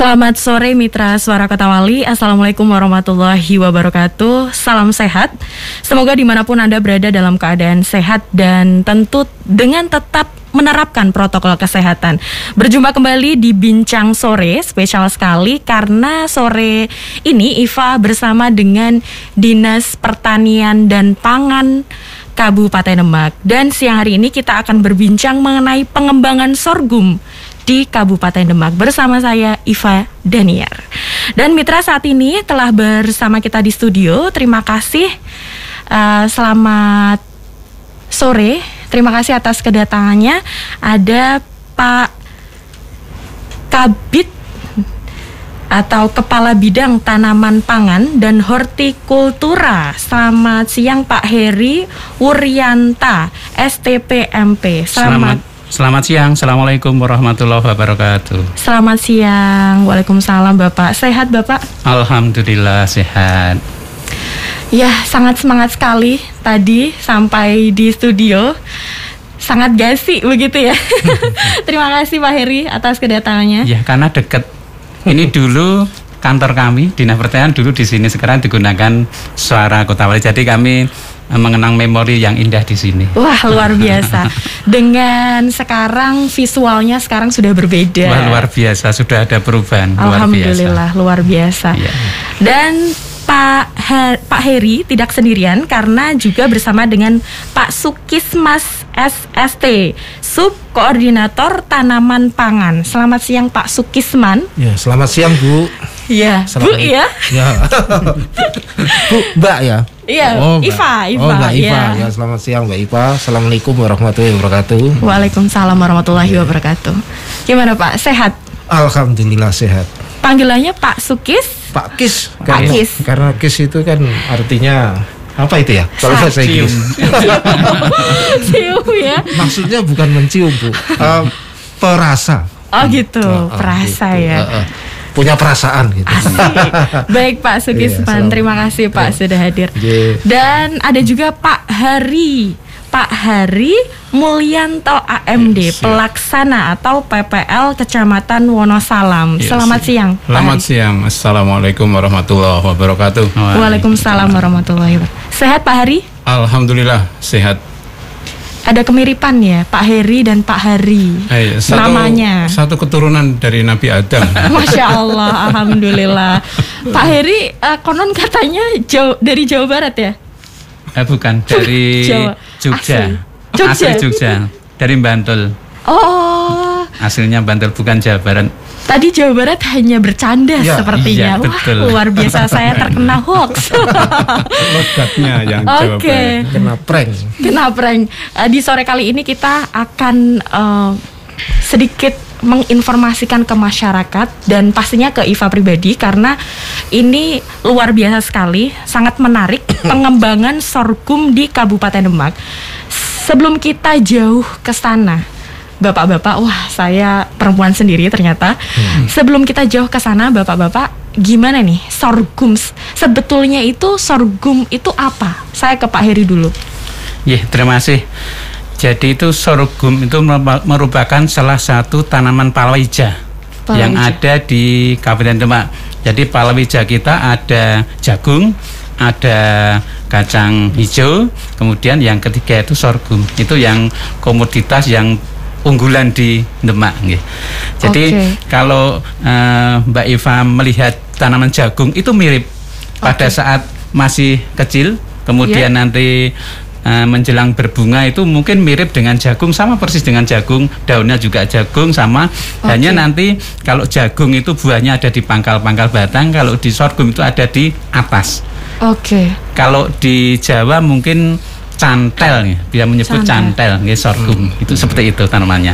Selamat sore Mitra Suara Kota Wali. Assalamualaikum warahmatullahi wabarakatuh. Salam sehat. Semoga di mana pun Anda berada dalam keadaan sehat Dan tentu dengan tetap menerapkan protokol kesehatan. Berjumpa kembali di Bincang Sore Spesial sekali karena sore ini Iva bersama dengan Dinas Pertanian dan Pangan Kabupaten Demak. Dan siang hari ini kita akan berbincang mengenai pengembangan sorghum di Kabupaten Demak bersama saya Iva Daniar. Dan mitra saat ini telah bersama kita di studio. Terima kasih. Uh, selamat sore. Terima kasih atas kedatangannya. Ada Pak Kabit atau Kepala Bidang Tanaman Pangan dan Hortikultura. Selamat siang Pak Heri Wuryanta, STPMP. Selamat, Selamat Selamat siang, Assalamualaikum warahmatullahi wabarakatuh. Selamat siang, Waalaikumsalam Bapak. Sehat Bapak? Alhamdulillah sehat. Ya, sangat semangat sekali tadi sampai di studio. Sangat gasi begitu ya. Terima kasih Pak Heri atas kedatangannya. Ya, karena dekat Ini dulu kantor kami, Dinas Pertanian dulu di sini Sekarang digunakan suara Kota Wali Jadi kami mengenang memori yang indah di sini. Wah luar biasa. Dengan sekarang visualnya sekarang sudah berbeda. Wah luar biasa sudah ada perubahan. Alhamdulillah luar biasa. Luar biasa. Ya. Dan Pak Her Pak Heri tidak sendirian karena juga bersama dengan Pak Sukismas SST, Sub Koordinator Tanaman Pangan. Selamat siang Pak Sukisman. Ya, selamat siang Bu. Iya, Bu ya. Ya. Bu, Mbak ya. Iya, oh, Iva, Iva. Oh, Mbak Iva. Ya. ya, selamat siang Mbak Iva. Assalamualaikum warahmatullahi wabarakatuh. Waalaikumsalam warahmatullahi ya. wabarakatuh. Gimana Pak? Sehat? Alhamdulillah sehat. Panggilannya Pak Sukis? Pak Kis. Pak Kis. Karena Kis itu kan artinya apa itu ya? Kalau bahasa Inggris. cium ya. Maksudnya bukan mencium, Bu. Uh, perasa. Oh gitu, uh, perasa gitu. ya. Uh, uh punya perasaan gitu. Asik. Baik Pak Sukisman, yeah, terima kasih Pak yeah. sudah hadir. Yeah. Dan ada juga Pak Hari. Pak Hari Mulyanto AMD yes, pelaksana atau PPL Kecamatan Wonosalam. Yes, Selamat siang. Selamat siang. Assalamualaikum warahmatullahi wabarakatuh. Waalaikumsalam warahmatullahi wabarakatuh. Sehat Pak Hari? Alhamdulillah sehat ada kemiripan ya Pak Heri dan Pak Hari. Hey, satu, namanya. satu keturunan dari Nabi Adam. Masya Allah Alhamdulillah. Pak Heri uh, konon katanya jauh dari Jawa Barat ya? Eh, bukan dari Jawa. Jogja. Jogja. Asli Jogja dari Bantul. Oh aslinya Bantul bukan Jawa Barat Tadi Jawa Barat hanya bercanda ya, sepertinya. Iya, Wah, betul. luar biasa saya terkena hoax. Logatnya yang Jawa okay. Barat. Kena prank. Kena prank. Uh, di sore kali ini kita akan uh, sedikit menginformasikan ke masyarakat dan pastinya ke Iva pribadi karena ini luar biasa sekali, sangat menarik pengembangan sorghum di Kabupaten Demak. Sebelum kita jauh ke sana, bapak-bapak, wah saya perempuan sendiri ternyata. Hmm. Sebelum kita jauh ke sana, bapak-bapak, gimana nih sorghum? Sebetulnya itu sorghum itu apa? Saya ke Pak Heri dulu. Ya, yeah, terima kasih. Jadi itu sorghum itu merupakan salah satu tanaman palawija, palawija. yang ada di Kabupaten Demak. Jadi palawija kita ada jagung, ada kacang hijau, kemudian yang ketiga itu sorghum. Itu yang komoditas yang unggulan di Demak nggih. Jadi okay. kalau uh, Mbak Iva melihat tanaman jagung itu mirip okay. pada saat masih kecil, kemudian yeah. nanti uh, menjelang berbunga itu mungkin mirip dengan jagung sama persis dengan jagung, daunnya juga jagung sama. Okay. Hanya nanti kalau jagung itu buahnya ada di pangkal-pangkal batang, kalau di sorghum itu ada di atas. Oke. Okay. Kalau di Jawa mungkin cantel nih, dia menyebut cantel, cantel sorghum. Hmm. Itu seperti itu tanamannya.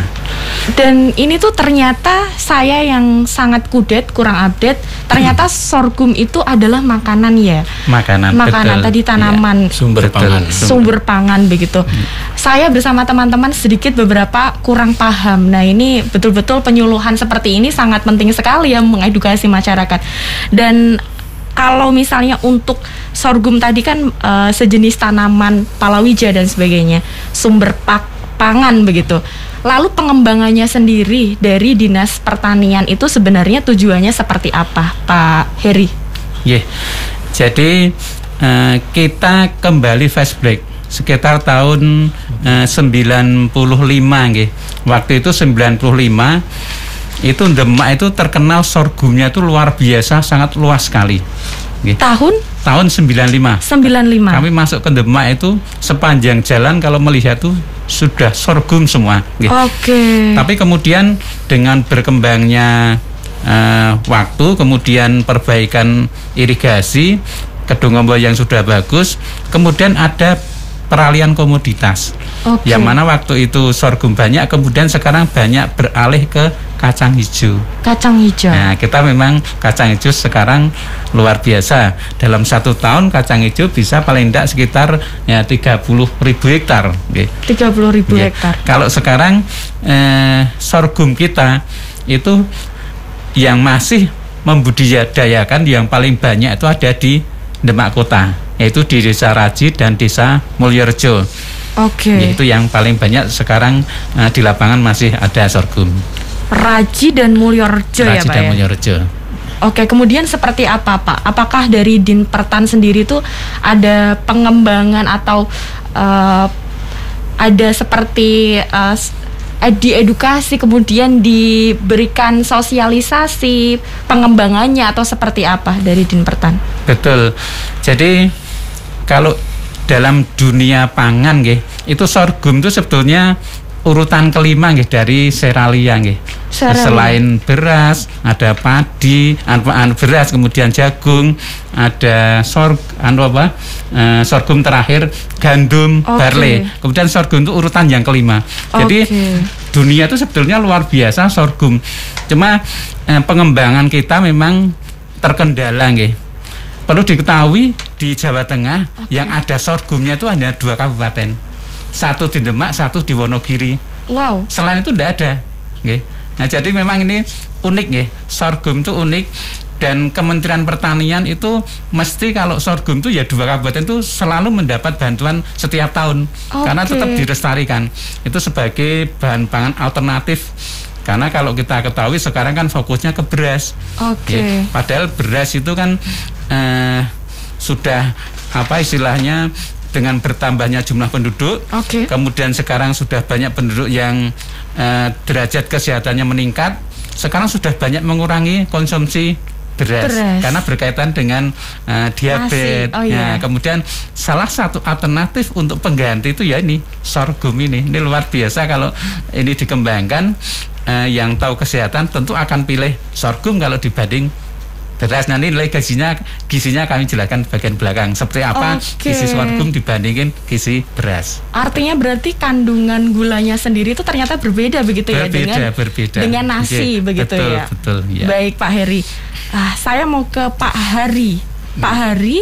Dan ini tuh ternyata saya yang sangat kudet, kurang update, ternyata hmm. sorghum itu adalah makanan ya. Makanan. Makanan betul. tadi tanaman ya. sumber pangan. Sumber pangan begitu. Hmm. Saya bersama teman-teman sedikit beberapa kurang paham. Nah, ini betul-betul penyuluhan seperti ini sangat penting sekali ya mengedukasi masyarakat. Dan kalau misalnya untuk sorghum tadi kan uh, sejenis tanaman palawija dan sebagainya, sumber pak pangan begitu. Lalu pengembangannya sendiri dari Dinas Pertanian itu sebenarnya tujuannya seperti apa, Pak Heri? Yeah. Jadi uh, kita kembali flashback sekitar tahun uh, 95 nggih. Waktu itu 95 itu Demak itu terkenal sorghumnya itu luar biasa sangat luas sekali. Tahun tahun 95. 95. Kami masuk ke Demak itu sepanjang jalan kalau melihat itu sudah sorghum semua. Oke. Okay. Tapi kemudian dengan berkembangnya uh, waktu, kemudian perbaikan irigasi, kedung yang sudah bagus, kemudian ada peralihan komoditas. Okay. Yang mana waktu itu sorghum banyak, kemudian sekarang banyak beralih ke kacang hijau. Kacang hijau. Nah, kita memang kacang hijau sekarang luar biasa. Dalam satu tahun kacang hijau bisa paling tidak sekitar ya 30 ribu hektar. Okay. 30 ribu ya. hektar. Kalau sekarang eh, sorghum kita itu yang masih membudidayakan yang paling banyak itu ada di Demak Kota yaitu di Desa Raji dan Desa Mulyorejo. Oke. Okay. Yaitu yang paling banyak sekarang uh, di lapangan masih ada sorghum. Raji dan Mulyorejo ya Pak dan ya? Mulyorejo. Oke, kemudian seperti apa Pak? Apakah dari Din Pertan sendiri itu ada pengembangan atau uh, ada seperti uh, diedukasi kemudian diberikan sosialisasi pengembangannya atau seperti apa dari Din Pertan? Betul. Jadi kalau dalam dunia pangan nggih, itu sorghum itu sebetulnya urutan kelima nggih dari seralia nggih. Selain beras, ada padi, anu, beras, kemudian jagung, ada sorg, anu apa? E, sorghum terakhir, gandum, okay. barley. Kemudian sorghum itu urutan yang kelima. Jadi okay. dunia itu sebetulnya luar biasa sorghum. Cuma e, pengembangan kita memang terkendala nggih perlu diketahui di Jawa Tengah okay. yang ada sorghumnya itu hanya dua kabupaten satu di Demak satu di Wonogiri wow selain itu tidak ada okay. nah jadi memang ini unik ya sorghum itu unik dan Kementerian Pertanian itu mesti kalau sorghum itu ya dua kabupaten itu selalu mendapat bantuan setiap tahun okay. karena tetap direstarikan itu sebagai bahan pangan alternatif karena kalau kita ketahui sekarang kan fokusnya ke beras. Oke. Okay. Ya, padahal beras itu kan eh, sudah apa istilahnya dengan bertambahnya jumlah penduduk. Okay. Kemudian sekarang sudah banyak penduduk yang eh, derajat kesehatannya meningkat. Sekarang sudah banyak mengurangi konsumsi beras, beras. karena berkaitan dengan uh, diabetes. Oh, iya. nah, kemudian salah satu alternatif untuk pengganti itu ya ini sorghum ini. Ini luar biasa kalau ini dikembangkan uh, yang tahu kesehatan tentu akan pilih sorghum kalau dibanding beras nanti nilai gizinya gizinya kami jelaskan bagian belakang seperti apa okay. gizi sorghum dibandingin gizi beras. Artinya berarti kandungan gulanya sendiri itu ternyata berbeda begitu ya berbeda, ya dengan berbeda. dengan nasi okay. begitu betul, ya. Betul, ya. Baik Pak Heri. Ah, saya mau ke Pak Hari. Pak hmm. Hari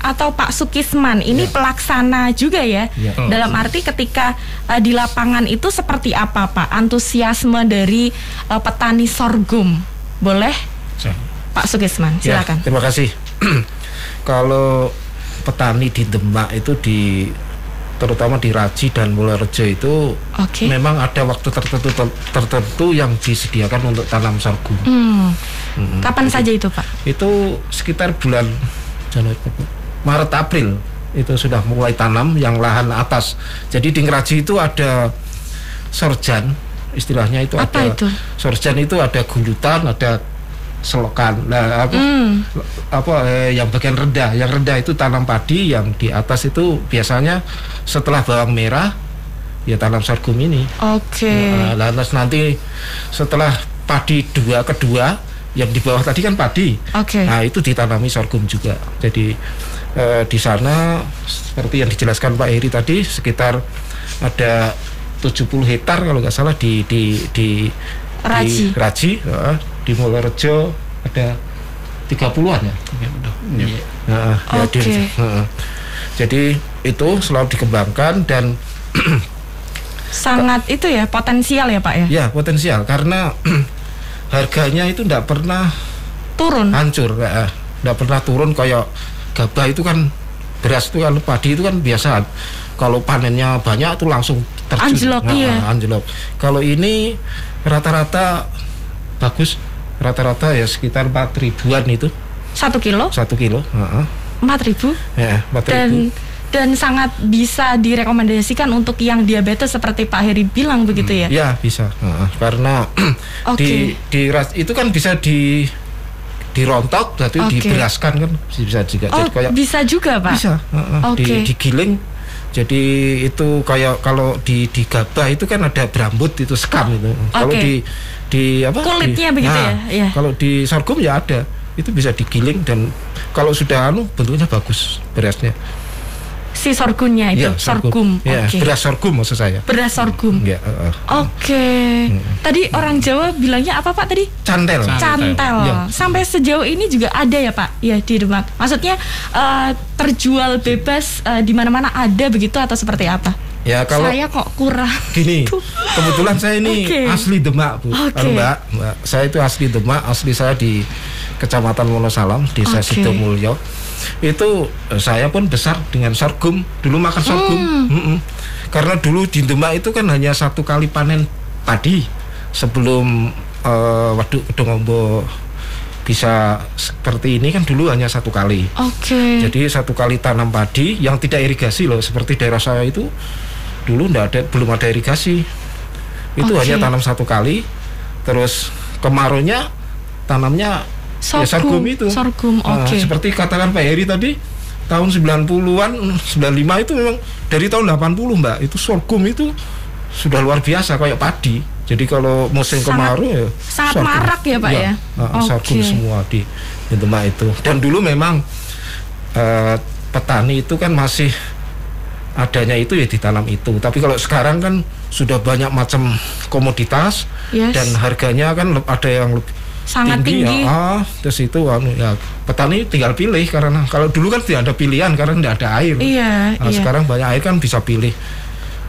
atau Pak Sukisman ini ya. pelaksana juga ya. ya. Dalam arti ketika uh, di lapangan itu seperti apa Pak antusiasme dari uh, petani sorghum? Boleh? Ya. Pak Sukisman, ya, silakan. Ya, terima kasih. Kalau petani di Demak itu di terutama di Raji dan Mulyorejo itu okay. memang ada waktu tertentu tertentu yang disediakan untuk tanam sorghum. Hmm. Hmm. Kapan saja itu Pak? Itu sekitar bulan Januari, Maret April itu sudah mulai tanam yang lahan atas. Jadi di Ngeraji itu ada sorjan istilahnya itu apa ada itu? sorjan itu ada gulutan, ada selokan. Nah, apa mm. apa eh, yang bagian rendah, yang rendah itu tanam padi, yang di atas itu biasanya setelah bawang merah ya tanam sorghum ini. Oke. Okay. Nah, lantas nanti setelah padi dua kedua yang di bawah tadi kan padi. Oke. Okay. Nah, itu ditanami sorghum juga. Jadi eh, di sana seperti yang dijelaskan Pak Heri tadi sekitar ada 70 hektar kalau nggak salah di di di Raji. Di Raji, uh, di Mulyorejo ada 30-an ya. Ya. Nah, okay. ya uh, jadi itu selalu dikembangkan dan sangat itu ya potensial ya Pak ya. Ya, potensial karena harganya itu tidak pernah turun. Hancur, tidak pernah turun kayak gabah itu kan beras itu kan padi itu kan biasa kalau panennya banyak itu langsung terjun. Anjlok, Nah, iya. anjlok. Kalau ini rata-rata bagus, rata-rata ya sekitar 4 ribuan itu Satu kilo satu kilo. Empat ribu Ya, 4 ribu. dan sangat bisa direkomendasikan untuk yang diabetes seperti Pak Heri bilang begitu ya. Ya bisa, karena Oke. di, di ras- itu kan bisa di dirontok, jadi Oke. diberaskan kan bisa juga. Oh, Jadi kayak bisa juga Pak. bisa, heeh, Oke. di, digiling. Jadi itu kayak kalau di di gabah itu kan ada berambut itu sekam itu. Kalau Oke. di di apa? Kulitnya di- begitu nah, ya? Iya. Kalau di sorghum ya ada. Itu bisa digiling dan kalau sudah anu bentuknya bagus berasnya. Si sorghumnya itu, Iya, sorghum. Ya, Oke. beras sorghum maksud saya. Beras sorghum. Ya, heeh. Oke. Tadi orang Jawa bilangnya apa Pak tadi? Cantel. Cantel. Cantel. Iya. Sampai sejauh ini juga ada ya Pak? Ya di Demak. Maksudnya eh, terjual bebas eh, di mana-mana ada begitu atau seperti apa? Ya kalau Saya kok kurang. Gini, kebetulan saya ini Oke. asli Demak, Bu. Oke. Halo, Mbak. Mbak, saya itu asli Demak, asli saya di Kecamatan Wonosalam, Desa Oke. Sidomulyo. Itu eh, saya pun besar dengan sorghum. Dulu makan sorghum. Hmm. Karena dulu di Demak itu kan hanya satu kali panen padi sebelum eh, Waduk Kedongombo bisa seperti ini kan dulu hanya satu kali. Oke. Jadi satu kali tanam padi yang tidak irigasi loh, seperti daerah saya itu dulu ndak ada belum ada irigasi. Itu Oke. hanya tanam satu kali, terus kemaraunya tanamnya ya sorghum itu. Sorghum, Nah, oke. seperti katakan Pak Heri tadi tahun 90-an, 95 itu memang dari tahun 80 Mbak, itu sorghum itu sudah luar biasa kayak padi. Jadi kalau musim Sangat- kemarau ya sangat sorghum. marak ya, Pak, ya? ah, sorghum Oke. semua di di Demak itu. Dan dulu memang eh, petani itu kan masih adanya itu ya ditanam itu. Tapi kalau sekarang kan sudah banyak macam komoditas Yes. dan harganya kan ada yang lebih Sangat tinggi. Ya, ah, terus itu anu, ya petani tinggal pilih karena kalau dulu kan tidak ada pilihan karena tidak ada air. Iya, Nah, iya. sekarang banyak air kan bisa pilih.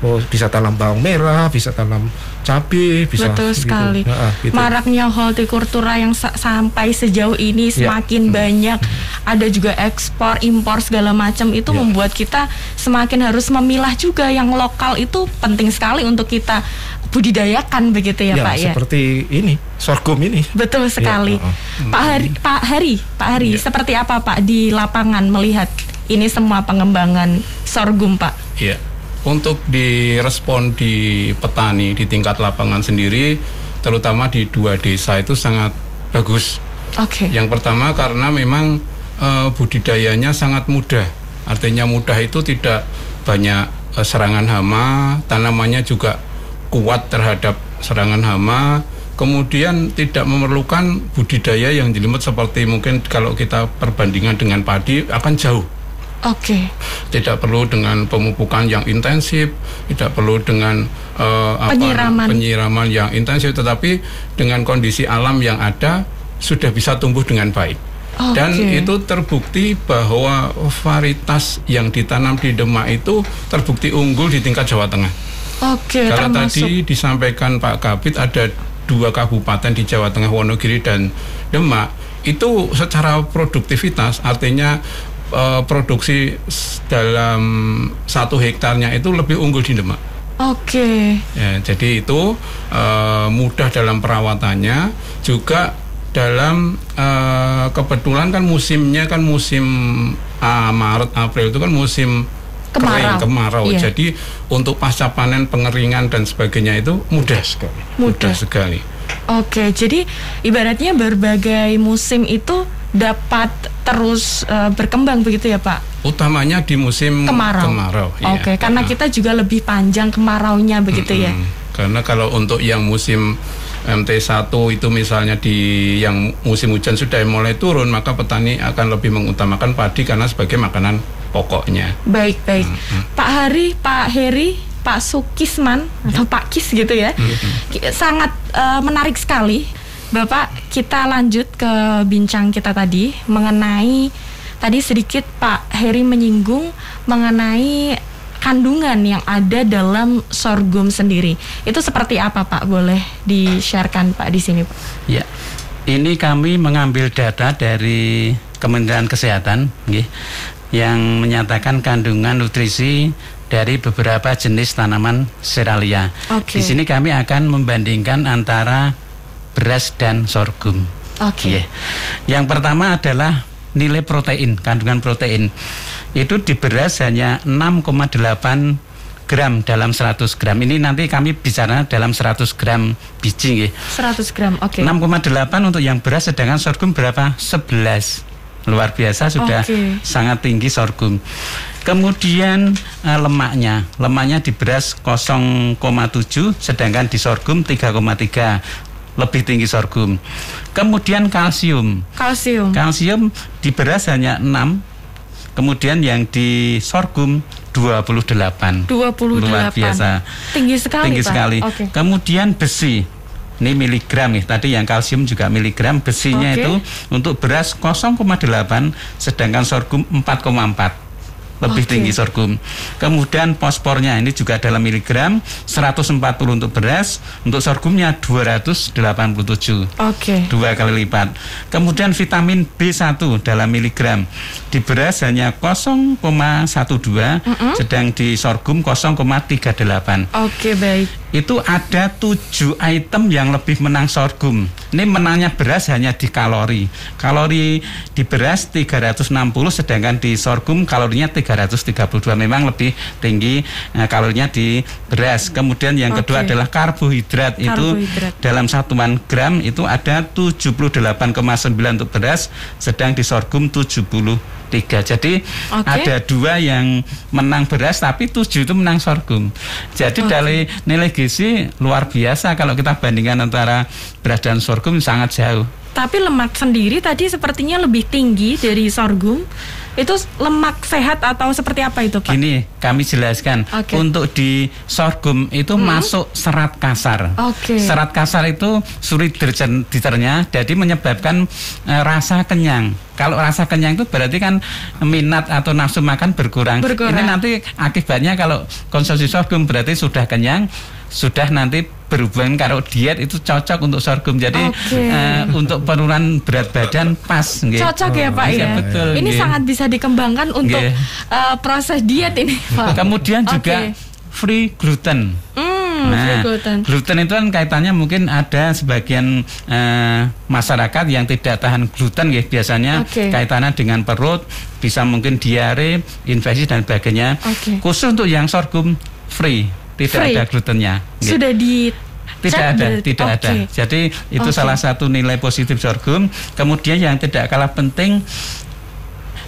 Oh, bisa tanam bawang merah, bisa tanam cabai, bisa Betul gitu. sekali. Ya, ah, gitu. Maraknya hortikultura yang sa- sampai sejauh ini Ya. semakin banyak, ada juga ekspor, impor segala macam itu Ya. membuat kita semakin harus memilah juga yang lokal itu penting sekali untuk kita budidayakan begitu ya, ya, Pak ya. seperti ini, sorghum ini. Betul sekali. uh-uh. Pak Hari, Pak Hari, Pak Hari, seperti apa Pak di lapangan melihat ini semua pengembangan sorghum, Pak? Iya. Untuk direspon di petani di tingkat lapangan sendiri, terutama di dua desa itu sangat bagus. Oke. Yang pertama karena memang eh, budidayanya sangat mudah. Artinya mudah itu tidak banyak eh, serangan hama, tanamannya juga kuat terhadap serangan hama. Kemudian tidak memerlukan budidaya yang jelimet seperti mungkin kalau kita perbandingan dengan padi akan jauh Oke. tidak perlu dengan pemupukan yang intensif, tidak perlu dengan eh, apa, Penyiraman. penyiraman yang intensif, tetapi dengan kondisi alam yang ada sudah bisa tumbuh dengan baik. Oke. Dan itu terbukti bahwa varietas yang ditanam di Demak itu terbukti unggul di tingkat Jawa Tengah. Oke, Karena termasuk tadi disampaikan Pak Kabit ada dua kabupaten di Jawa Tengah Wonogiri dan Demak itu secara produktivitas artinya eh, produksi dalam satu hektarnya itu lebih unggul di Demak. Oke. Ya, jadi itu eh, mudah dalam perawatannya juga dalam eh, kebetulan kan musimnya kan musim ah, Maret April itu kan musim Kemarau. kering kemarau. Iya. Jadi untuk pasca panen pengeringan dan sebagainya itu mudah sekali. Mudah. sekali. Oke, jadi ibaratnya berbagai musim itu dapat terus eh, berkembang begitu ya, Pak? Utamanya di musim Kemarau. iya. Oke, karena Ah. kita juga lebih panjang kemaraunya begitu ya. Mm, Karena kalau untuk yang musim MT1 itu misalnya di yang musim hujan sudah mulai turun, maka petani akan lebih mengutamakan padi karena sebagai makanan pokoknya. Baik, baik. Pak Hari, Pak Heri, Pak Sukisman atau Pak Kis gitu ya. Sangat eh, menarik sekali. Bapak, kita lanjut ke bincang kita tadi mengenai tadi sedikit Pak Heri menyinggung mengenai kandungan yang ada dalam sorghum sendiri. Itu seperti apa, Pak? Boleh di-sharekan Pak di sini, Pak? Ya, ini kami mengambil data dari Kementerian Kesehatan, nggih, yang menyatakan kandungan nutrisi dari beberapa jenis tanaman seralia. Oke. Di sini kami akan membandingkan antara beras dan sorghum. Oke. Iya. Yang pertama adalah nilai protein, kandungan protein. Itu di beras hanya 6,8 gram dalam 100 gram. Ini nanti kami bicara dalam 100 gram biji nggih. 100 gram. Oke. 6,8 untuk yang beras sedangkan sorghum berapa? 11. Luar biasa sudah Oke. sangat tinggi sorghum. Kemudian eh, lemaknya, lemaknya di beras 0,7 sedangkan di sorghum 3,3 lebih tinggi sorghum. Kemudian kalsium. Kalsium. Kalsium di beras hanya 6. Kemudian yang di sorghum 28. 28. Luar biasa. Tinggi sekali, Tinggi Pak. sekali. Oke. Kemudian besi. Ini miligram nih. Tadi yang kalsium juga miligram. Besinya Oke. itu untuk beras 0,8 sedangkan sorghum 4,4. Lebih Oke. tinggi sorghum. Kemudian fosfornya ini juga dalam miligram 140 untuk beras, untuk sorghumnya 287 Oke. dua kali lipat. Kemudian vitamin B1 dalam miligram di beras hanya 0,12, sedang di sorghum 0,38. Oke, baik. Itu ada tujuh item yang lebih menang sorghum. Ini menangnya beras hanya di kalori. Kalori di beras 360, sedangkan di sorghum kalorinya 332. Memang lebih tinggi eh, kalorinya di beras. Kemudian yang kedua Oke. adalah karbohidrat. Itu Karbohidrat. dalam satuan gram itu ada 78,9 untuk beras, sedang di sorghum 73. Jadi Oke. ada dua yang menang beras, tapi tujuh itu menang sorghum. Jadi dari nilai gizi luar biasa kalau kita bandingkan antara beras dan sorghum sangat jauh. Tapi lemak sendiri tadi sepertinya lebih tinggi dari sorghum. Itu lemak sehat atau seperti apa itu, Pak? Gini, kami jelaskan. Oke. Untuk di sorghum itu masuk serat kasar. Oke. Serat kasar itu sulit dicer- dicerna, jadi menyebabkan eh, rasa kenyang. Kalau rasa kenyang itu berarti kan minat atau nafsu makan berkurang. Berkurang. Ini nanti akibatnya kalau konsumsi sorghum berarti sudah kenyang, sudah nanti berhubungan kalau diet itu cocok untuk sorghum. Jadi Oke. eh, untuk penurunan berat badan pas. nggih. Cocok ya, Pak Iya, ya. betul, Ini nggih. sangat bisa dikembangkan untuk Nggih. eh, proses diet ini, Pak. Kemudian Oke. juga free gluten. Hmm, Nah, gluten. gluten itu kan kaitannya mungkin ada sebagian eh, masyarakat yang tidak tahan gluten ya biasanya Oke. kaitannya dengan perut, bisa mungkin diare, infeksi dan sebagainya. Oke. Khusus untuk yang sorghum free, tidak Free. ada glutennya. Sudah di Tidak cek ada, berarti. tidak ada. Oke. Jadi itu Oke. salah satu nilai positif sorghum. Kemudian yang tidak kalah penting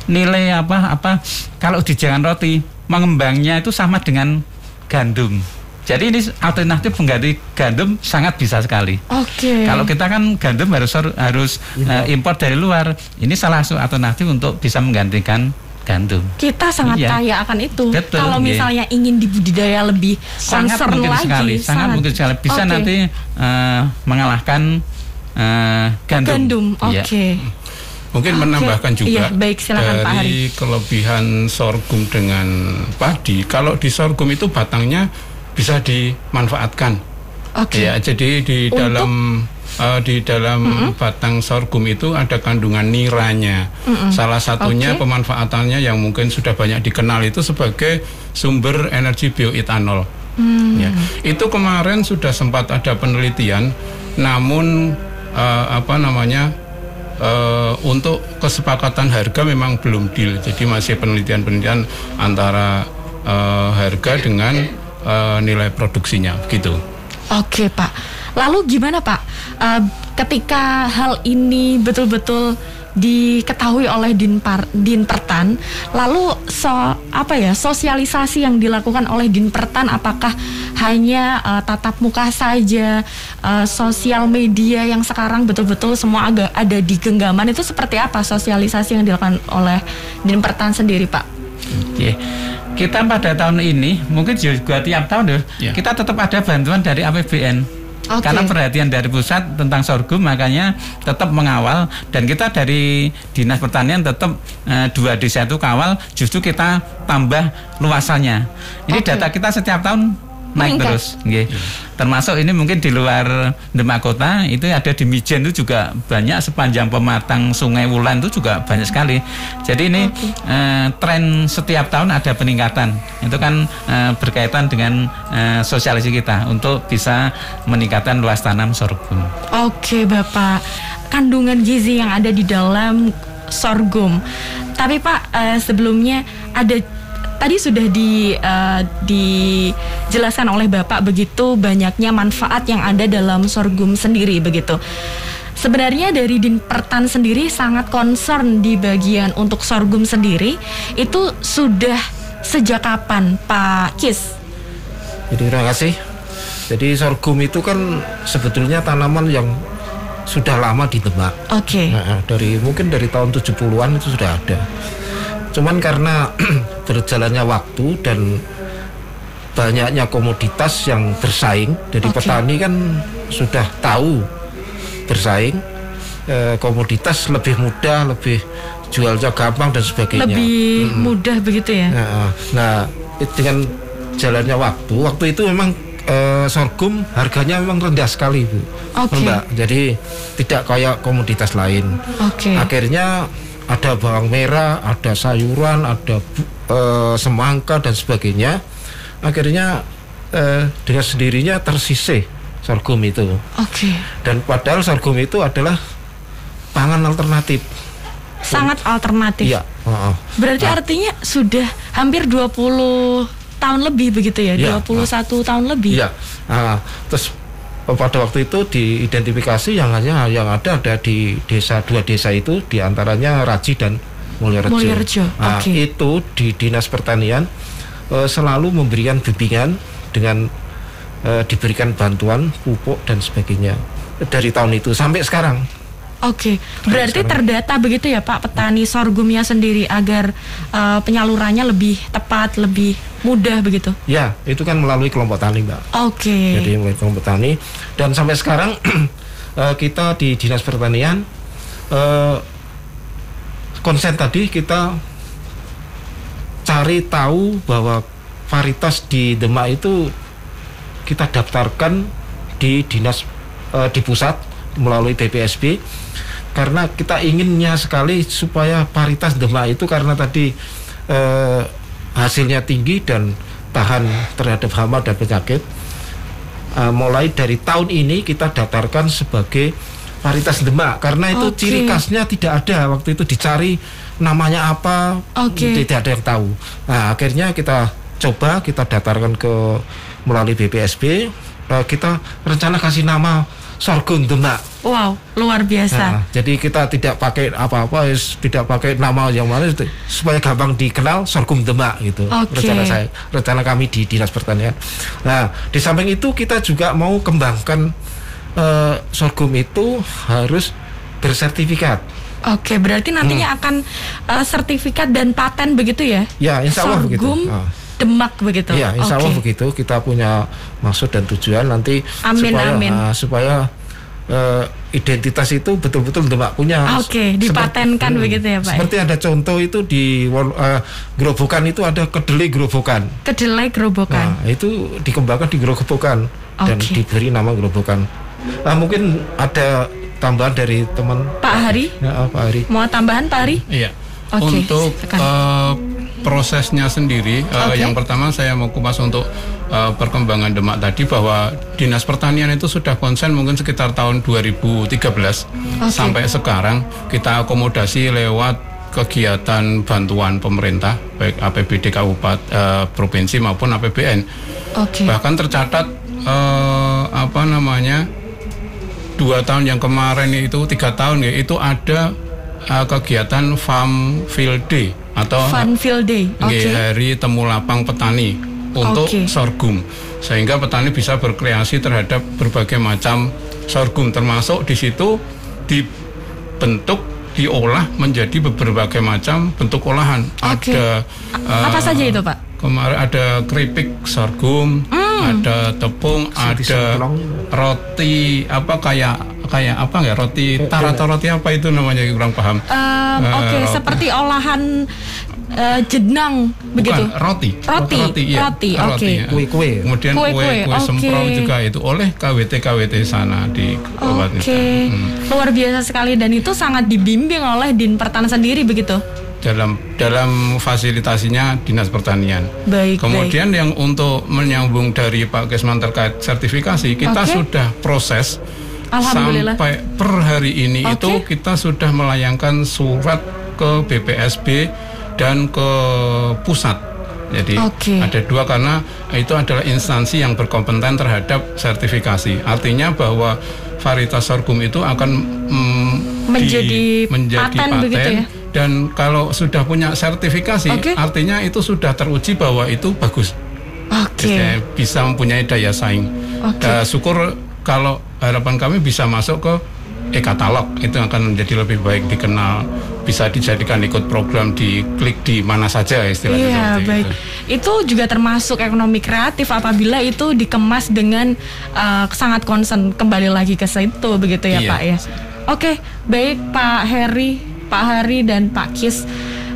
nilai apa apa kalau di jangan roti mengembangnya itu sama dengan gandum. Jadi ini alternatif pengganti gandum sangat bisa sekali. Oke. Kalau kita kan gandum harus harus eh, impor dari luar. Ini salah satu alternatif untuk bisa menggantikan gandum. kita sangat Iya. kaya akan itu. Betul, Kalau iya. misalnya ingin dibudidaya lebih Sangat concern mungkin lagi, sekali, sangat, mungkin sekali bisa Oke. nanti eh, mengalahkan eh, gandum. gandum. Iya. Oke. Mungkin Oke. menambahkan juga Iya, baik, silakan, Pak dari kelebihan sorghum dengan padi. Kalau di sorghum itu batangnya bisa dimanfaatkan. Oke. Ya, jadi di Untuk? dalam eh, di dalam batang sorghum itu ada kandungan niranya. Salah satunya Oke. pemanfaatannya yang mungkin sudah banyak dikenal itu sebagai sumber energi bioetanol. Hmm. Ya. Itu kemarin sudah sempat ada penelitian, namun eh, apa namanya eh, untuk kesepakatan harga memang belum deal. Jadi masih penelitian-penelitian antara eh, harga dengan eh, nilai produksinya, gitu. Oke Pak. Lalu gimana Pak? Eh, ketika hal ini betul-betul diketahui oleh Dinpar, Dinpertan, lalu so apa ya sosialisasi yang dilakukan oleh Dinpertan apakah hanya eh, tatap muka saja, eh, sosial media yang sekarang betul-betul semua agak ada di genggaman itu seperti apa sosialisasi yang dilakukan oleh Dinpertan sendiri Pak? Oke. Kita pada tahun ini mungkin juga tiap tahun deh, Ya. kita tetap ada bantuan dari APBN. Oke. Karena perhatian dari pusat tentang sorghum makanya tetap mengawal dan kita dari dinas pertanian tetap eh, dua desa itu kawal justru kita tambah luasannya. Ini Oke. data kita setiap tahun naik Meningkat. terus. nggih. Termasuk ini mungkin di luar Demak Kota itu ada di Mijen itu juga banyak sepanjang pematang Sungai Wulan itu juga banyak sekali. Jadi ini eh, tren setiap tahun ada peningkatan. Itu kan eh, berkaitan dengan eh, sosialisasi kita untuk bisa meningkatkan luas tanam sorghum. Oke Bapak, kandungan gizi yang ada di dalam sorghum. Tapi Pak, eh, sebelumnya ada tadi sudah di eh, dijelaskan oleh Bapak begitu banyaknya manfaat yang ada dalam sorghum sendiri begitu. Sebenarnya dari Din Pertan sendiri sangat concern di bagian untuk sorghum sendiri itu sudah sejak kapan Pak Kis? Jadi terima kasih. Jadi sorghum itu kan sebetulnya tanaman yang sudah lama di Demak. Oke. Nah, dari mungkin dari tahun 70-an itu sudah ada. Cuman karena berjalannya waktu dan banyaknya komoditas yang bersaing, jadi Oke. petani kan sudah tahu bersaing, eh, komoditas lebih mudah, lebih jualnya gampang dan sebagainya. Lebih mudah begitu ya? Nah, nah, dengan jalannya waktu, waktu itu memang eh, sorghum harganya memang rendah sekali, Bu. Oke. Mbak. Jadi tidak kayak komoditas lain. Oke. Akhirnya ada bawang merah, ada sayuran, ada eh, semangka dan sebagainya. Akhirnya eh, dengan sendirinya tersisih sorghum itu. Oke. Dan padahal sorghum itu adalah pangan alternatif. Sangat alternatif. Iya. Berarti artinya sudah hampir 20 tahun lebih begitu ya? Iya. 21 tahun lebih. Iya. Nah, terus pada waktu itu diidentifikasi yang hanya yang ada ada di desa dua desa itu di antaranya Raji dan Mulyorejo. Mulyorejo, Nah, oke. itu di dinas pertanian eh, selalu memberikan bimbingan dengan eh, diberikan bantuan pupuk dan sebagainya dari tahun itu sampai sekarang. Oke, berarti terdata begitu ya Pak petani sorghumnya sendiri agar eh, penyalurannya lebih tepat, lebih mudah begitu. Ya, itu kan melalui kelompok tani, Mbak. Oke. jadi mulai kelompok tani dan sampai sekarang eh, kita di dinas pertanian eh, konsen tadi kita cari tahu bahwa varietas di Demak itu kita daftarkan di dinas eh, di pusat melalui BPSB karena kita inginnya sekali supaya varietas Demak itu karena tadi eh, hasilnya tinggi dan tahan terhadap hama dan penyakit Uh, mulai dari tahun ini kita daftarkan sebagai varietas Demak karena itu Oke. ciri khasnya tidak ada waktu itu dicari namanya apa Oke. tidak ada yang tahu. Nah akhirnya kita coba kita daftarkan ke melalui BPSB uh, kita rencana kasih nama sorghum Demak. Wow, luar biasa. Nah, jadi kita tidak pakai apa-apa, tidak pakai nama yang mana supaya gampang dikenal sorghum Demak gitu. Oke. Rencana saya, rencana kami di dinas pertanian. Nah, di samping itu kita juga mau kembangkan eh, sorghum itu harus bersertifikat. Oke, berarti nantinya Hmm. akan eh, sertifikat dan paten begitu ya? Ya, insya Allah begitu. Sorghum Ah. Demak begitu. Iya, insya Allah Oke. begitu. Kita punya maksud dan tujuan nanti Amin, supaya amin. ah, supaya eh, identitas itu betul-betul Demak punya. Oke, Seperti- dipatenkan begitu ya, Pak, ya? Seperti ada contoh itu di eh, Gerobokan itu ada kedelai Gerobokan. Kedelai gerobokan. Nah, itu dikembangkan di Gerobokan dan Oke. diberi nama Gerobokan. Nah, mungkin ada tambahan dari teman Pak Hari, Ya, ah, Pak Hari. mau tambahan Pak Hari? Iya. Oke, untuk silakan. eh, prosesnya sendiri, eh, Oke. yang pertama saya mau kupas untuk eh, perkembangan Demak tadi bahwa Dinas Pertanian itu sudah konsen mungkin sekitar tahun 2013 sampai sekarang kita akomodasi lewat kegiatan bantuan pemerintah baik APBD kabupaten eh, provinsi maupun APBN. Oke. Bahkan tercatat eh, apa namanya dua tahun yang kemarin itu tiga tahun ya itu ada eh, kegiatan farm field day atau Fun Field Day. Oke. Nggih, hari temu lapang petani untuk Oke. sorghum sehingga petani bisa berkreasi terhadap berbagai macam sorghum termasuk di situ dibentuk diolah menjadi berbagai macam bentuk olahan Oke. ada A- Apa eh, saja itu, Pak? Kemarin ada keripik sorghum, ada tepung, ada roti apa kayak kayak apa ya roti tar atau roti apa itu namanya kurang paham. Eh, Oke, roti. seperti olahan uh, jenang begitu. Bukan, roti. Roti. Roti, ya. roti oke. Okay. Ya. Kue-kue. Kemudian kue kue, kue okay. semprong juga itu oleh KWT KWT sana di Oke. Okay. Hmm. Luar biasa sekali dan itu sangat dibimbing oleh Din Pertan sendiri begitu dalam dalam fasilitasinya dinas pertanian. Baik. Kemudian baik. yang untuk menyambung dari Pak Kesman terkait sertifikasi, kita okay. sudah proses sampai per hari ini okay. itu kita sudah melayangkan surat ke BPSB dan ke pusat. Jadi okay. ada dua karena itu adalah instansi yang berkompeten terhadap sertifikasi. Artinya bahwa varietas sorghum itu akan mm, menjadi, di, menjadi paten, paten begitu ya? dan kalau sudah punya sertifikasi okay. artinya itu sudah teruji bahwa itu bagus okay. bisa mempunyai daya saing okay. uh, syukur kalau harapan kami bisa masuk ke e-katalog. Itu akan menjadi lebih baik dikenal bisa dijadikan ikut program di klik di mana saja istilahnya iya baik itu. itu juga termasuk ekonomi kreatif apabila itu dikemas dengan uh, sangat concern. Kembali lagi ke situ begitu ya iya. Pak ya. Oke baik Pak Heri Pak Hari dan Pak Kis.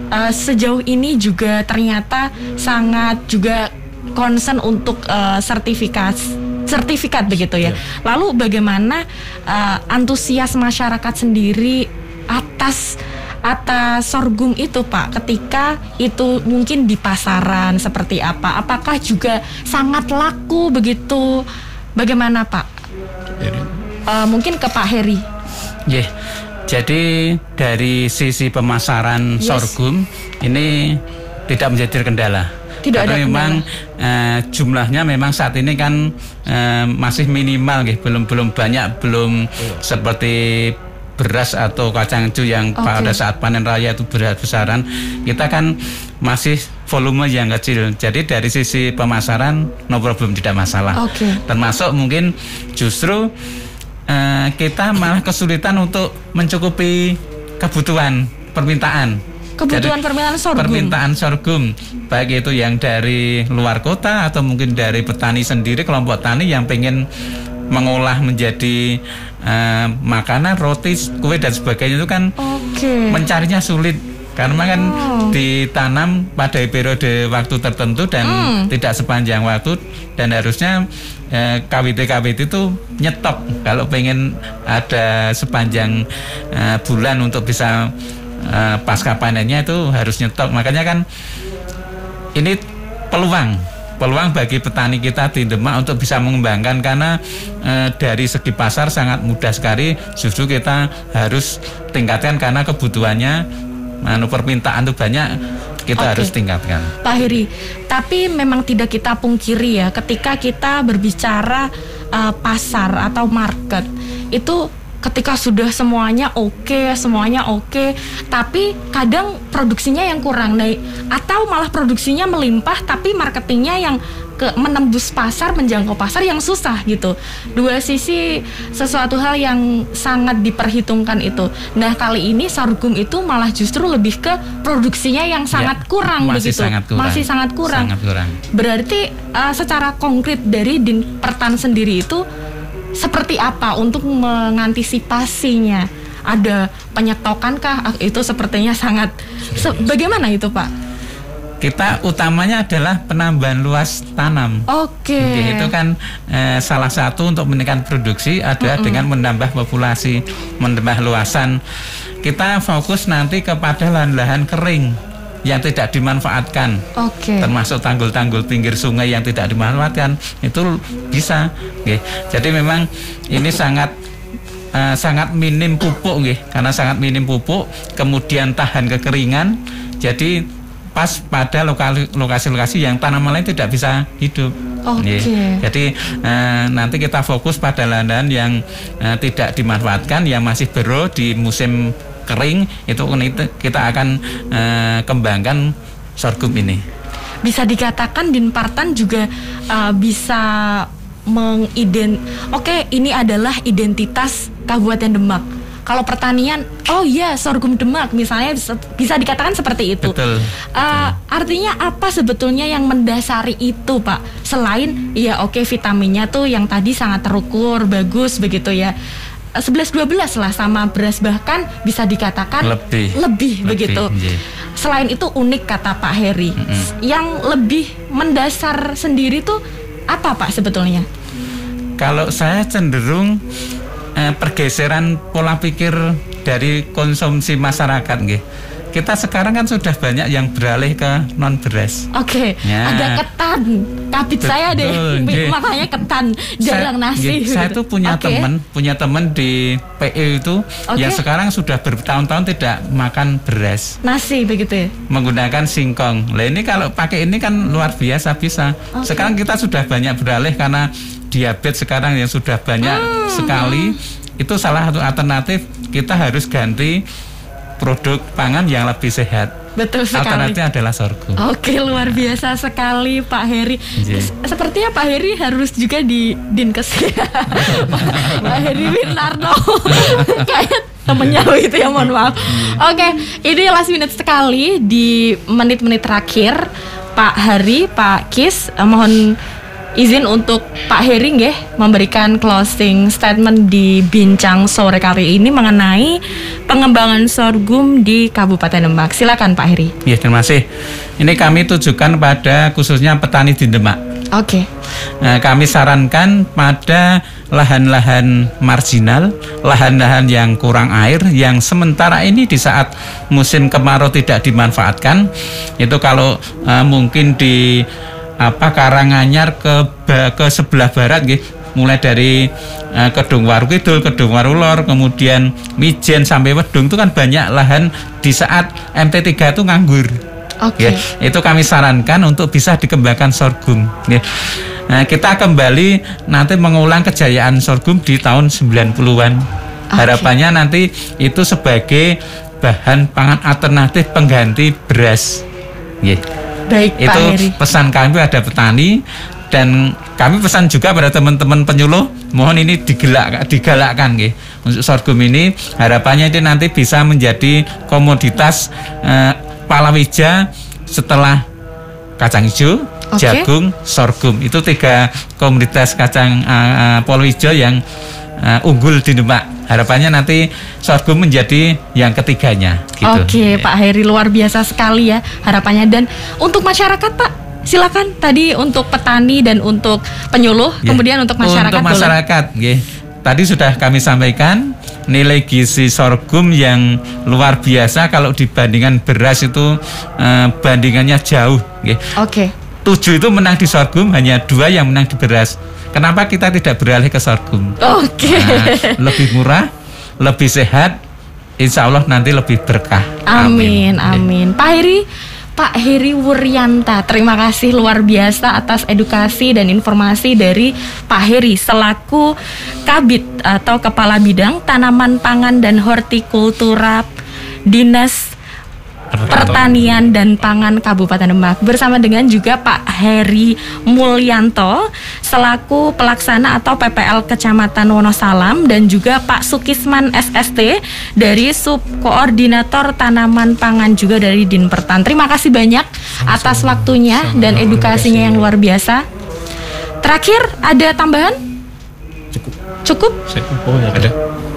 Uh, sejauh ini juga ternyata sangat juga concern untuk uh, sertifikat sertifikat begitu ya. Yeah. Lalu bagaimana uh, antusias masyarakat sendiri atas atas sorghum itu Pak ketika itu mungkin di pasaran seperti apa? Apakah juga sangat laku begitu? Bagaimana Pak? Uh, mungkin ke Pak Heri. Yeah. Jadi dari sisi pemasaran yes. sorghum ini tidak menjadi kendala. Tidak Karena ada memang uh, jumlahnya memang saat ini kan uh, masih minimal, gitu. belum belum banyak, belum oh. seperti beras atau kacang hijau yang okay. pada saat panen raya itu berat besaran. Kita kan masih volume yang kecil. Jadi dari sisi pemasaran no problem tidak masalah. Okay. Termasuk mungkin justru uh, kita malah kesulitan untuk mencukupi kebutuhan permintaan. Kebutuhan permintaan sorghum. Permintaan sorghum, baik itu yang dari luar kota atau mungkin dari petani sendiri, kelompok tani yang pengen mengolah menjadi uh, makanan, roti, kue dan sebagainya itu kan okay. mencarinya sulit karena kan oh. ditanam pada periode waktu tertentu dan hmm. tidak sepanjang waktu dan harusnya eh, KWT KWT itu nyetok kalau pengen ada sepanjang eh, bulan untuk bisa eh, pasca panennya itu harus nyetok makanya kan ini peluang peluang bagi petani kita di Demak untuk bisa mengembangkan karena e, dari segi pasar sangat mudah sekali justru kita harus tingkatkan karena kebutuhannya anu permintaan tuh banyak kita okay. harus tingkatkan. Pak Heri, tapi memang tidak kita pungkiri ya ketika kita berbicara uh, pasar atau market itu ketika sudah semuanya oke, okay, semuanya oke, okay, tapi kadang produksinya yang kurang. Naik atau malah produksinya melimpah tapi marketingnya yang ke menembus pasar menjangkau pasar yang susah gitu. Dua sisi sesuatu hal yang sangat diperhitungkan itu. Nah kali ini sorghum itu malah justru lebih ke produksinya yang ya, sangat ya, kurang masih begitu. sangat kurang. masih sangat kurang, sangat kurang. berarti uh, secara konkret dari din pertan sendiri itu seperti apa untuk mengantisipasinya ada penyetokankah ah, itu sepertinya sangat se bagaimana itu pak kita utamanya adalah penambahan luas tanam. Oke. Okay. Itu kan eh, salah satu untuk menekan produksi adalah mm -mm. dengan menambah populasi, menambah luasan. Kita fokus nanti kepada lahan-lahan kering yang tidak dimanfaatkan. Okay. Termasuk tanggul-tanggul pinggir sungai yang tidak dimanfaatkan itu bisa. Okay. Jadi memang ini sangat uh, sangat minim pupuk, okay. karena sangat minim pupuk, kemudian tahan kekeringan. Jadi pas pada lokasi-lokasi yang tanaman lain tidak bisa hidup. Okay. Jadi uh, nanti kita fokus pada lahan yang uh, tidak dimanfaatkan, yang masih bero di musim kering itu kita akan uh, kembangkan sorghum ini. Bisa dikatakan Dinpartan juga uh, bisa mengident. Oke, okay, ini adalah identitas Kabupaten Demak kalau pertanian, oh iya sorghum demak misalnya bisa dikatakan seperti itu. Betul. Uh, Artinya apa sebetulnya yang mendasari itu, Pak? Selain ya oke okay, vitaminnya tuh yang tadi sangat terukur, bagus begitu ya. 11 12 lah sama beras bahkan bisa dikatakan Lebih. lebih, Lebih, begitu. iya. Selain itu unik kata Pak Heri. Yang lebih mendasar sendiri tuh apa Pak sebetulnya? Kalau saya cenderung eh, pergeseran pola pikir dari konsumsi masyarakat nggih. Kita sekarang kan sudah banyak yang beralih ke non beras. Oke, Ya. ada ketan. Kabit Betul, saya deh, makanya ketan, jarang Saya- nasi. nggih, Saya tuh punya Oke. teman, punya teman di PE itu Oke. yang sekarang sudah bertahun-tahun tidak makan beras nasi begitu ya. menggunakan singkong. Lah ini kalau pakai ini kan luar biasa bisa. Oke. Sekarang kita sudah banyak beralih karena diabetes sekarang yang sudah banyak Hmm. sekali. Itu salah satu alternatif kita harus ganti produk pangan yang lebih sehat. Betul sekali. Alternatifnya adalah sorghum. Oke, luar biasa sekali Pak Heri. Iya. S- Sepertinya Pak Heri harus juga di Dinkes ya. Pak Heri Winarno. Kayak temennya gitu ya, mohon maaf. Oke, ini last minute sekali di menit-menit terakhir. Pak Hari, Pak Kis, eh, mohon izin untuk Pak Heri nggih memberikan closing statement di bincang sore kali ini mengenai pengembangan sorghum di Kabupaten Demak. Silakan Pak Heri. Ya, terima kasih. Ini kami tujukan pada khususnya petani di Demak. Oke. Nah, kami sarankan pada lahan-lahan marginal, lahan-lahan yang kurang air, yang sementara ini di saat musim kemarau tidak dimanfaatkan, itu kalau eh, mungkin di apa Karanganyar ke ke sebelah barat, gitu, mulai dari eh, Kedung Waru Kidul, Kedung Waru Lor, kemudian Mijen sampai Wedung itu kan banyak lahan di saat MT3 itu nganggur. Oke. Ya, itu kami sarankan untuk bisa dikembangkan sorghum. Ya. Nah, kita kembali nanti mengulang kejayaan sorghum di tahun 90-an. Harapannya nanti itu sebagai bahan pangan alternatif pengganti beras. Ya. Baik Pak Itu Heri. pesan kami pada petani dan kami pesan juga pada teman-teman penyuluh mohon ini digelak digalakkan nggih. Untuk sorghum ini harapannya ini nanti bisa menjadi komoditas eh, palawija setelah kacang hijau, Oke. jagung, sorghum. Itu tiga komoditas kacang eh, eh, palawija yang eh, unggul di Demak. Harapannya nanti sorghum menjadi yang ketiganya gitu. Oke, Pak Heri luar biasa sekali ya harapannya dan untuk masyarakat Pak silakan tadi untuk petani dan untuk penyuluh Ya. kemudian untuk masyarakat Untuk masyarakat, nggih. Tadi sudah kami sampaikan nilai gizi sorghum yang luar biasa kalau dibandingkan beras itu eh, bandingannya jauh. Oke. Tujuh itu menang di sorghum, hanya dua yang menang di beras. Kenapa kita tidak beralih ke sorghum? Oke. Nah, lebih murah, lebih sehat, insya Allah nanti lebih berkah. Amin, amin. Pak Heri, Pak Heri Wuryanta, terima kasih luar biasa atas edukasi dan informasi dari Pak Heri selaku Kabit atau Kepala Bidang Tanaman Pangan dan Hortikultura Dinas Pertanian dan Pangan Kabupaten Demak bersama dengan juga Pak Heri Mulyanto selaku pelaksana atau PPL Kecamatan Wonosalam dan juga Pak Sukisman SST dari Subkoordinator Tanaman Pangan juga dari Dinpertan. Terima kasih banyak atas waktunya dan edukasinya yang luar biasa. Terakhir ada tambahan? Cukup. Oh, ada.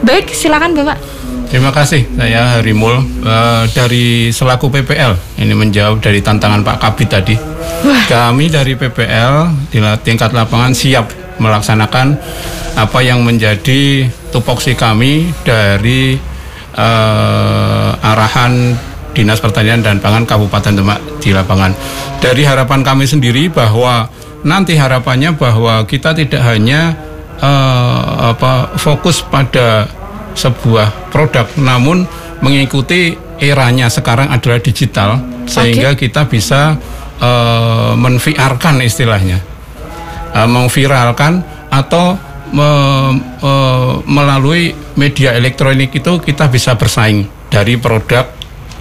Baik, silakan Bapak. Terima kasih, saya Harimul eh, dari selaku PPL. Ini menjawab dari tantangan Pak Kabit tadi. Kami dari PPL di tingkat lapangan siap melaksanakan apa yang menjadi tupoksi kami dari eh, arahan Dinas Pertanian dan Pangan Kabupaten Demak di lapangan. Dari harapan kami sendiri bahwa nanti harapannya bahwa kita tidak hanya eh, apa fokus pada sebuah produk namun mengikuti eranya sekarang adalah digital sehingga kita bisa eh, menviarkan istilahnya. Eh, memviralkan atau me- eh, melalui media elektronik itu kita bisa bersaing dari produk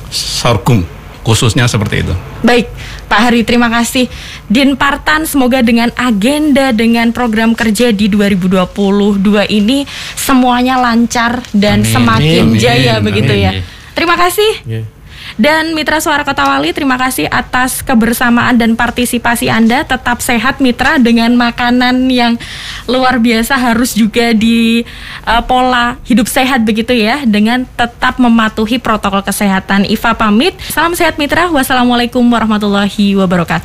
sorghum khususnya seperti itu. Baik, Pak Hari, terima kasih. Din Partan, semoga dengan agenda dengan program kerja di 2022 ini semuanya lancar dan Amin. semakin Amin. jaya Amin. begitu ya. Amin. Terima kasih. Dan Mitra Suara Kota Wali, terima kasih atas kebersamaan dan partisipasi Anda. Tetap sehat Mitra dengan makanan yang luar biasa harus juga di uh, pola hidup sehat begitu ya dengan tetap mematuhi protokol kesehatan. Iva pamit. Salam sehat Mitra. Wassalamualaikum warahmatullahi wabarakatuh.